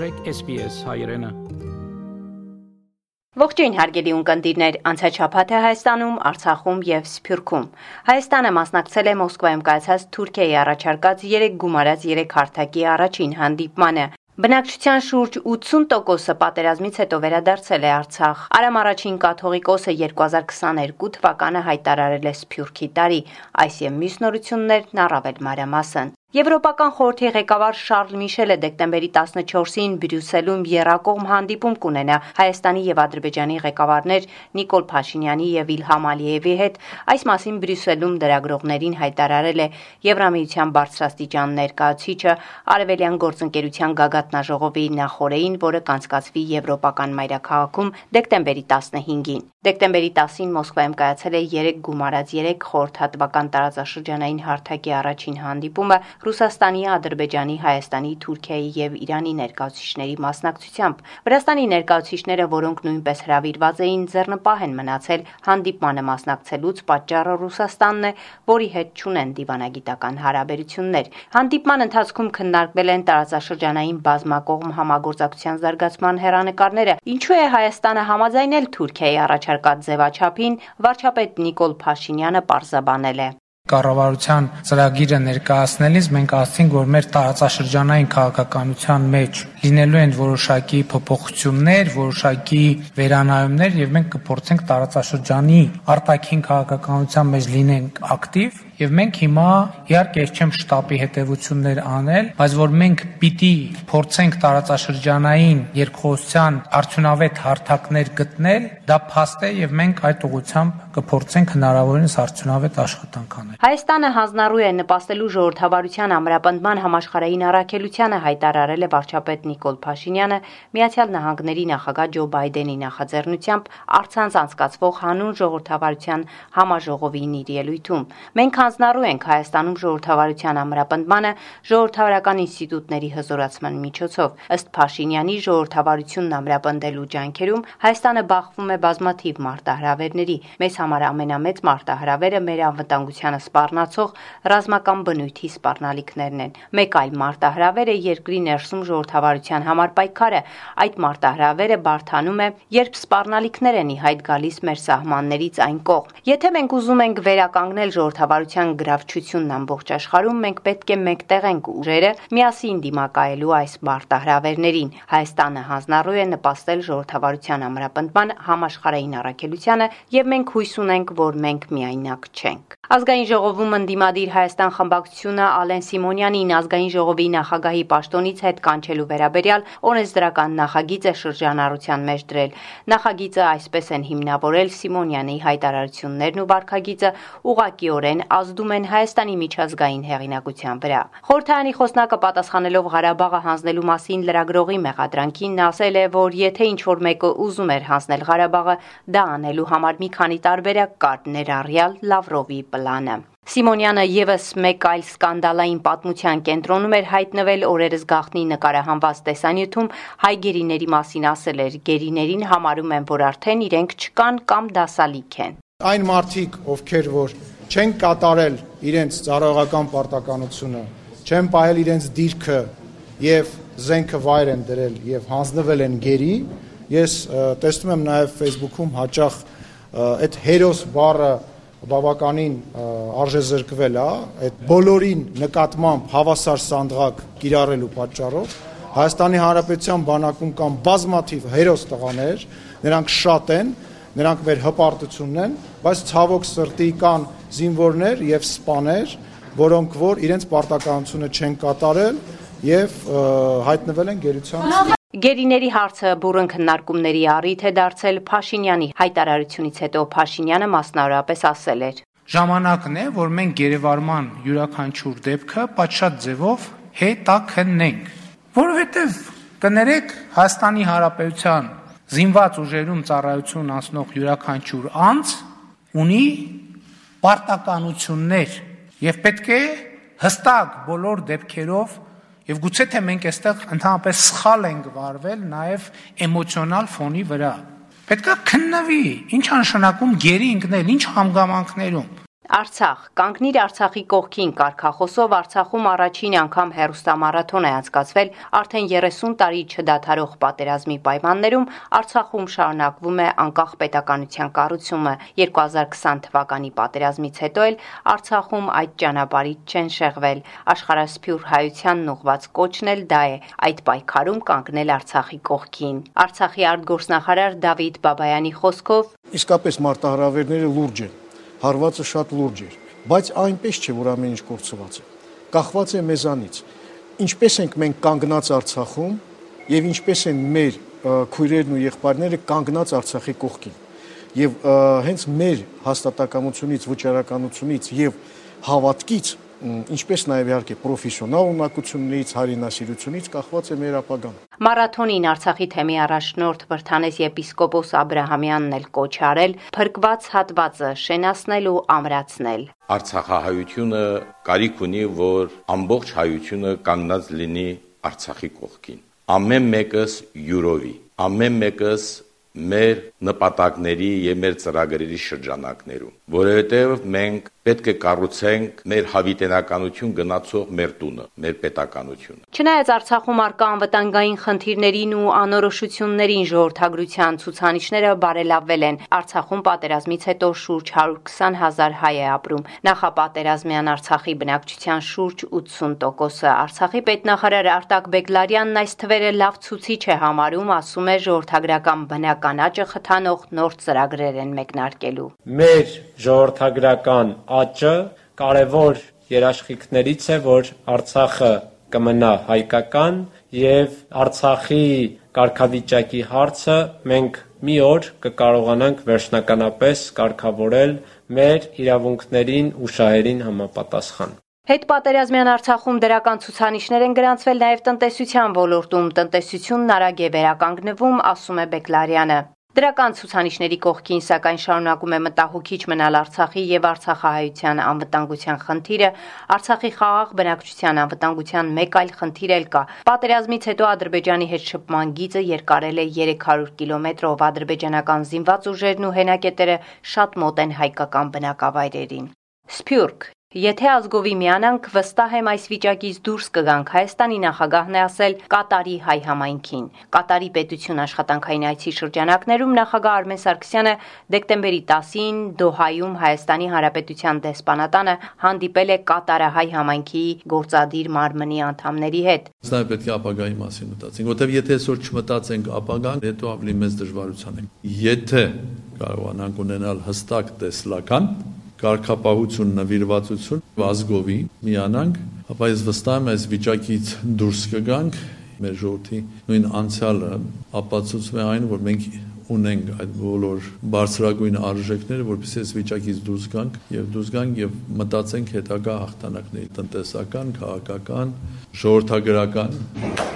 մտրեք SPS հայրենը։ Ողջույն հարգելի ունկնդիրներ, անցաչափաթը Հայաստանում, Արցախում եւ Սփյուռքում։ Հայաստանը մասնակցել է Մոսկվայում կայացած Թուրքիայի առաջարկած 3 գումարած 3 հարթակի առաջին հանդիպմանը։ Բնակչության շուրջ 80%-ը պատերազմից հետո վերադարձել է Արցախ։ Արամ առաջին կաթողիկոսը 2022 թվականը հայտարարել է Սփյուռքի տարի։ Այս եւ մյուս նորություններն առավել մանրամասն։ Եվրոպական խորհրդի ղեկավար Շարլ Միշելը դեկտեմբերի 14-ին Բրյուսելում երակողմ հանդիպում կունենա Հայաստանի եւ Ադրբեջանի ղեկավարներ Նիկոլ Փաշինյանի եւ Իլհամ Ալիևի հետ։ Այս մասին Բրյուսելում դրագրողներին հայտարարել է Եվրամիության բարձրաստիճան ներկայացուցիչը Արևելյան գործընկերության գագաթնաժողովի նախորեին, որը կանցկացվի Եվրոպական մայրաքաղաքում դեկտեմբերի 15-ին։ Դեկտեմբերի 10-ին Մոսկվայում կայացել է 3 գումարած 3 խորհրդատվական տարածաշրջանային հարթակի առաջին հանդիպումը Ռուսաստանի, Ադրբեջանի, Հայաստանի, Թուրքիայի եւ Իրանի ներկայացուցիչների մասնակցությամբ։ Վրաստանի ներկայացուցիչները, որոնք նույնպես հրավիրված էին, ձեռնպահ են մնացել հանդիպմանը մասնակցելուց, պատճառը Ռուսաստանն է, որի հետ ճունեն դիվանագիտական հարաբերություններ։ Հանդիպման ընթացքում քննարկվել են տարածաշրջանային բազմակողմ համագործակցության զարգացման հերանեկարները։ Ինչու է Հայաստանը համաձայնել Թուրքիայի առաջարկած ձևաչափին, վարչապետ Նիկոլ Փաշինյանը պարզաբանել է կառավարության ծրագիրը ներկայացնելիս մենք ասացինք, որ մեր տարածաշրջանային քաղաքականության մեջ լինելու են որոշակի փոփոխություններ, որոշակի վերանայումներ եւ մենք կփորձենք տարածաշրջանի արտաքին քաղաքականության մեջ լինենք ակտիվ Եվ մենք հիմա իհարկե ես չեմ շտաբի հետևություններ անել, բայց որ մենք պիտի փորձենք տարածաշրջանային երկխոսության արդյունավետ հարթակներ գտնել, դա փաստ է եւ մենք այդ ուղղությամբ կփորձենք հնարավորինս արդյունավետ աշխատանք անել։ Հայաստանը հանձնառու է նպաստելու ժողովրդավարության ամրապնդման համաշխարհային առաքելությանը հայտարարել է վարչապետ Նիկոլ Փաշինյանը Միացյալ Նահանգների նախագահ Ջո Բայդենի նախաձեռնությամբ արցանց անցկացվող հանուն ժողովրդավարության համաժողովին իր ելույթում։ Մենք հանձնառու ենք Հայաստանում ժողովրդավարության ամրապնդմանը ժողովրդավարական ինստիտուտների հզորացման միջոցով։ Ըստ Փաշինյանի ժողովրդավարությունն ամրապնդելու ջանքերում Հայաստանը բախվում է բազմաթիվ մարտահրավերների։ Մեզ համար ամենամեծ մարտահրավերը մեր անվտանգությանը սպառնացող ռազմական բնույթի սպառնալիքներն են։ Մեկ այլ մարտահրավեր է երկրի ներսում ժողովրդավարության համար պայքարը։ Այդ մարտահրավերը բարթանում է, երբ սպառնալիքներ են ի հայտ գալիս մեր սահմաններից այն կողմ։ Եթե մենք ուզում ենք վերականգնել ժողովրդավարության հանրության գրավչությունն ամբողջ աշխարհում մենք պետք է մեկտեղենք ուժերը միասին դիմակայելու այս մարտահրավերներին։ Հայաստանը հանձնառու է նպաստել ժողովրդավարության ամրապնդման համաշխարհային առաքելությանը եւ մենք հույս ունենք, որ մենք միայնակ չենք։ Ազգային ժողովում ընդդիմադիր Հայաստան խմբակցությունը Ալեն Սիմոնյանին ազգային ժողովի նախագահի պաշտոնից հետ կանչելու վերաբերյալ օրենսդրական նախագիծ է շրջանառության մեջ դրել։ Նախագիծը այսպես են հիմնավորել Սիմոնյանի հայտարարություններն ու վարկագիծը ուղղակիորեն ազդում են Հայաստանի միջազգային հեղինակության վրա։ Խորհրդարանի խոսնակը պատասխանելով Ղարաբաղը հանձնելու մասին լրագրողի մեղադրանքին ասել է, որ եթե ինչ-որ մեկը ուզում էր հանձնել Ղարաբաղը, դա անելու համար մի քանի տարբերակ կար ներառյալ Լավրովի պլանը։ Սիմոնյանը եւս մեկ այլ սկանդալային պատմության կենտրոնում էր հայտնվել օրերս գախնի նկարահանված տեսանյութում հայ գերիների մասին ասել էր. Գերիներին համարում են որ արդեն իրենք չկան կամ դասալիք են այն մարդիկ ովքեր որ չեն կատարել իրենց ծառայողական պարտականությունը, չեն պահել իրենց դիրքը եւ զենքը վայր են դրել եւ հանձնվել են գերի, ես տեսնում եմ նաեւ Facebook-ում հաճախ այդ հերոս բառը բավականին արժեզրկվել է, այդ բոլորին նկատմամբ հավասար սանդղակ կիրառելու պատճառով Հայաստանի Հանրապետության բանակում կան բազմաթիվ հերոս տղաներ, նրանք շատ են, նրանք մեր հպարտությունն են, բայց ցավոք սրտի կան զինվորներ եւ սպաներ, որոնք որ իրենց պարտականությունը չեն կատարել եւ հայտնվել են գերության Գերիների հարցը բուրըն քննարկումների առիթ է դարձել Փաշինյանի հայտարարությունից հետո Փաշինյանը մասնավորապես ասել էր. Ժամանակն է, որ մենք գերեվարման յուրաքանչյուր դեպքը պատշաճ ձևով հետաքննենք, որովհետև կներեք Հայաստանի Հանրապետության զինված ուժերում ծառայություն անցնող յուրաքանչյուր անձ ունի պարտականություններ եւ պետք է հստակ բոլոր դեպքերով եւ գուցե թե մենք այստեղ ընդհանրապես սխալ ենք վարվել նաեւ էմոցիոնալ ֆոնի վրա պետքա քննվի ինչ անշանակում գերի ընկնել ինչ հանգամանքներում Արցախ. Կանգնիր Արցախի կողքին կարկախոսով Արցախում առաջին անգամ հերոստամարաթոն է անցկացվել արդեն 30 տարի չդադարող պատերազմի պայմաններում Արցախում շարունակվում է անկախ պետականության կառուցումը 2020 թվականի պատերազմից հետո էլ Արցախում այդ ճանապարհից չեն շեղվել աշխարհասփյուր հայությանն ուղված կոչն էլ դա է. Այդ պայքարում կանգնել Արցախի կողքին Արցախի արտգործնախարար Դավիթ Բաբայանի խոսքով իսկապես մարտահրավերները լուրջ են հարվածը շատ լուրջ էր, բայց այնպես չէ, որ ամեն ինչ կորցված է։ Կախված է մեզանից։ Ինչպես ենք մենք կանգնած Արցախում եւ ինչպես են մեր քույրերն ու եղբայրները կանգնած Արցախի կողքին։ Եվ հենց մեր հաստատակամությունից, վճարականությունից եւ հավատքից ինչպես նաև իհարկե պրոֆեսիոնալ ունակություններից, հարինասիրությունից կախված է մեր ապագան։ Մարաթոնին Արցախի թեմի առաջնորդ Վրթանես եպիսկոպոս Աբ รา համյանն էլ կոչ արել փրկված հատվածը շենացնել ու ամրացնել։ Արցախահայությունը կարիք ունի, որ ամբողջ հայությունը կանգնած լինի Արցախի կողքին։ Ամեն մեկս յուրովի, ամեն մեկս մեր նպատակների եւ մեր ծրագրերի շրջանակներում, որովհետեւ մենք պետք է կառուցենք մեր հավիտենականություն գնացող մեր տունը, մեր պետականությունը։ Չնայած Արցախում արկա անվտանգային խնդիրներին ու անորոշություններին ժողովրդագրության ցուցանիշները բարելավվել են։ Արցախում պատերազմից հետո շուրջ 120 հազար հայ է ապրում։ Նախապատերազմյան Արցախի բնակչության շուրջ 80%-ը։ Արցախի պետնախարար Արտակ Բեգլարյանն այս թվերը լավ ցուցիչ է համարում, ասում է ժողովրդագրական բնական աճը խթանող նոր ծրագրեր են մեկնարկելու։ Մեր ժողովրդագրական աճը կարևոր երաշխիքներից է, որ Արցախը կմնա հայկական եւ Արցախի կարգավիճակի հարցը մենք մի օր կկարողանանք վերջնականապես կարգավորել մեր իրավունքներին ու շահերին համապատասխան։ Հետ պատերազմյան Արցախում դրական ցուցանիշներ են գրանցվել նաև տնտեսության ոլորտում։ Տնտեսությունն արագ է վերականգնվում, ասում է Բեկլարյանը։ Դրական ցուցանիշների կողքին սակայն շարունակում է մտահոգիչ մնալ Արցախի եւ Արցախահայության անվտանգության խնդիրը, Արցախի խաղաղ բնակչության անվտանգության մեկ այլ խնդիր էլ կա։ Պատերազմից հետո Ադրբեջանի հետ շփման գիծը երկարել է 300 կիլոմետրով, ադրբեջանական զինված ուժերն ու հենակետերը շատ մոտ են հայկական բնակավայրերին։ Սփյուռք Եթե ազգովի միանանք, վստահ եմ այս վիճակից դուրս կգանք, Հայաստանի նախագահն է ասել Կատարի հայ համայնքին։ Կատարի պետություն աշխատանքային այցի շրջանակներում նախագահ Արմեն Սարգսյանը դեկտեմբերի 10-ին Դոհայում Հայաստանի Հանրապետության դեսպանատանը հանդիպել է Կատարահայ համայնքի գործադիր մարմնի անդամների հետ։ Սա պետք է ապագայի մասին մտածենք, որտեղ եթե այսօր չմտածենք ապագան, հետո ավելի մեծ դժվարության ենք։ Եթե կարողանանք ունենալ հստակ տեսլական կարգապահություն, նվիրվածություն, ազգովի միանանք, ապա ես վստահ եմ այս վիճակից դուրս կգանք մեր ժողովրդի նույն անցյալը ապացուցում է այն, որ մենք ունենք այդ բոլոր բարձրագույն արժեքները, որովհետեւ այս վիճակից դուրս գանք եւ դուրս գանք եւ մտածենք հետագա հաղթանակների տնտեսական, քաղաքական, ժողովրդագրական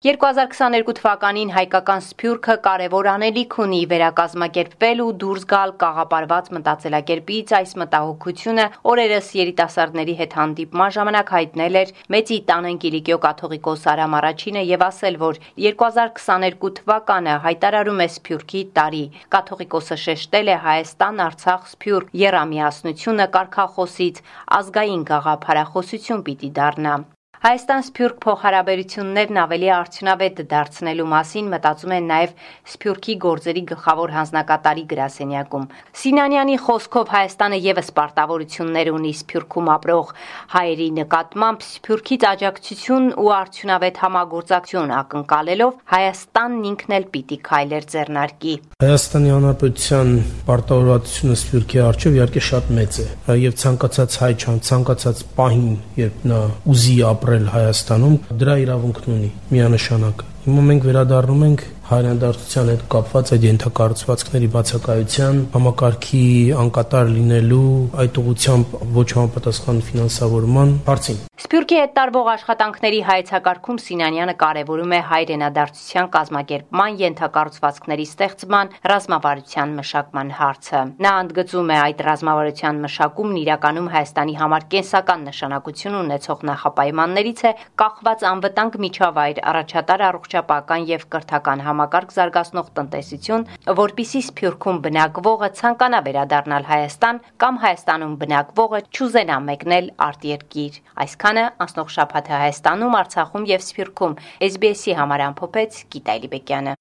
2022 թվականին հայկական Սփյուռքը կարևոր անելիք ունի վերակազմակերպվել ու դուրս գալ կաղապարված մտածելակերպից այս մտահոգությունը օրերս երիտասարդների հետ հանդիպման ժամանակ հայտնել էր Մեծի տանեն Կիլիկիո կաթողիկոս Արամ առաջինը եւ ասել, որ 2022 թվականը հայտարարում է Սփյուռքի տարի։ Կաթողիկոսը շեշտել է Հայաստան, Արցախ, Սփյուռք երամիասնությունը կարգախոսից ազգային գաղափարախոսություն պիտի դառնա։ Հայաստան-Սփյուռք փոխհարաբերություններն ավելի արդյունավետ դարձնելու մասին մտածում են նաև Սփյուռքի գործերի գլխավոր հանձնակատարի գրասենյակում։ Սինանյանի խոսքով Հայաստանը եւս պարտավորություններ ունի Սփյուռքում ապրող հայերի նկատմամբ Սփյուռքից աջակցություն ու արդյունավետ համագործակցություն ակնկալելով Հայաստանն ինքն էլ պիտի քայլեր ձեռնարկի։ Հայաստանի Հանրապետության պարտավորվածությունը Սփյուռքի արչև իհարկե շատ մեծ է եւ ցանկացած հայ չան ցանկացած պահին երբ նա ուզի ապրել ապրել Հայաստանում, դրա իրավունքն ունի միանշանակ։ Հիմա մենք վերադառնում ենք հայրենդարձության հետ կապված այդ ենթակառուցվածքների բացակայության, համակարգի անկատար լինելու, այդ ուղությամբ ոչ համապատասխան ֆինանսավորման հարցին։ Սփյուռքի հետ տարվող աշխատանքների հայեցակարգում Սինանյանը կարևորում է հայրենադարձության կազմակերպման ենթակառուցվածքների ստեղծման ռազմավարության մշակման հարցը։ Նա ընդգծում է այդ ռազմավարության մշակումն իրականում Հայաստանի համար կենսական նշանակություն ունեցող նախապայմաններից է կախված անվտանգ միջավայր, առաջատար առողջապահական եւ կրթական համակարգ զարգացնող տնտեսություն, որpիսի Սփյուռքում բնակվողը ցանկանա վերադառնալ Հայաստան կամ Հայաստանում բնակվողը չուզենա մեկնել արտերկիր։ Այսքանը անցնող շաբաթը Հայաստանում, Արցախում եւ Սփյուռքում SBS-ի համար ամփոփեց Գիտալի Բեկյանը։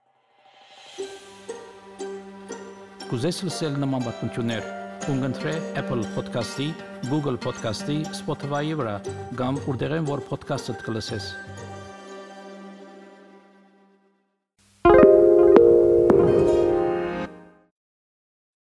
Կուզես լսել նման բանություններ, կընտրե Apple Podcast-ի, Google Podcast-ի, Spotify-ի վրա, կամ որտեղեն որ podcast-ը դուք լսես։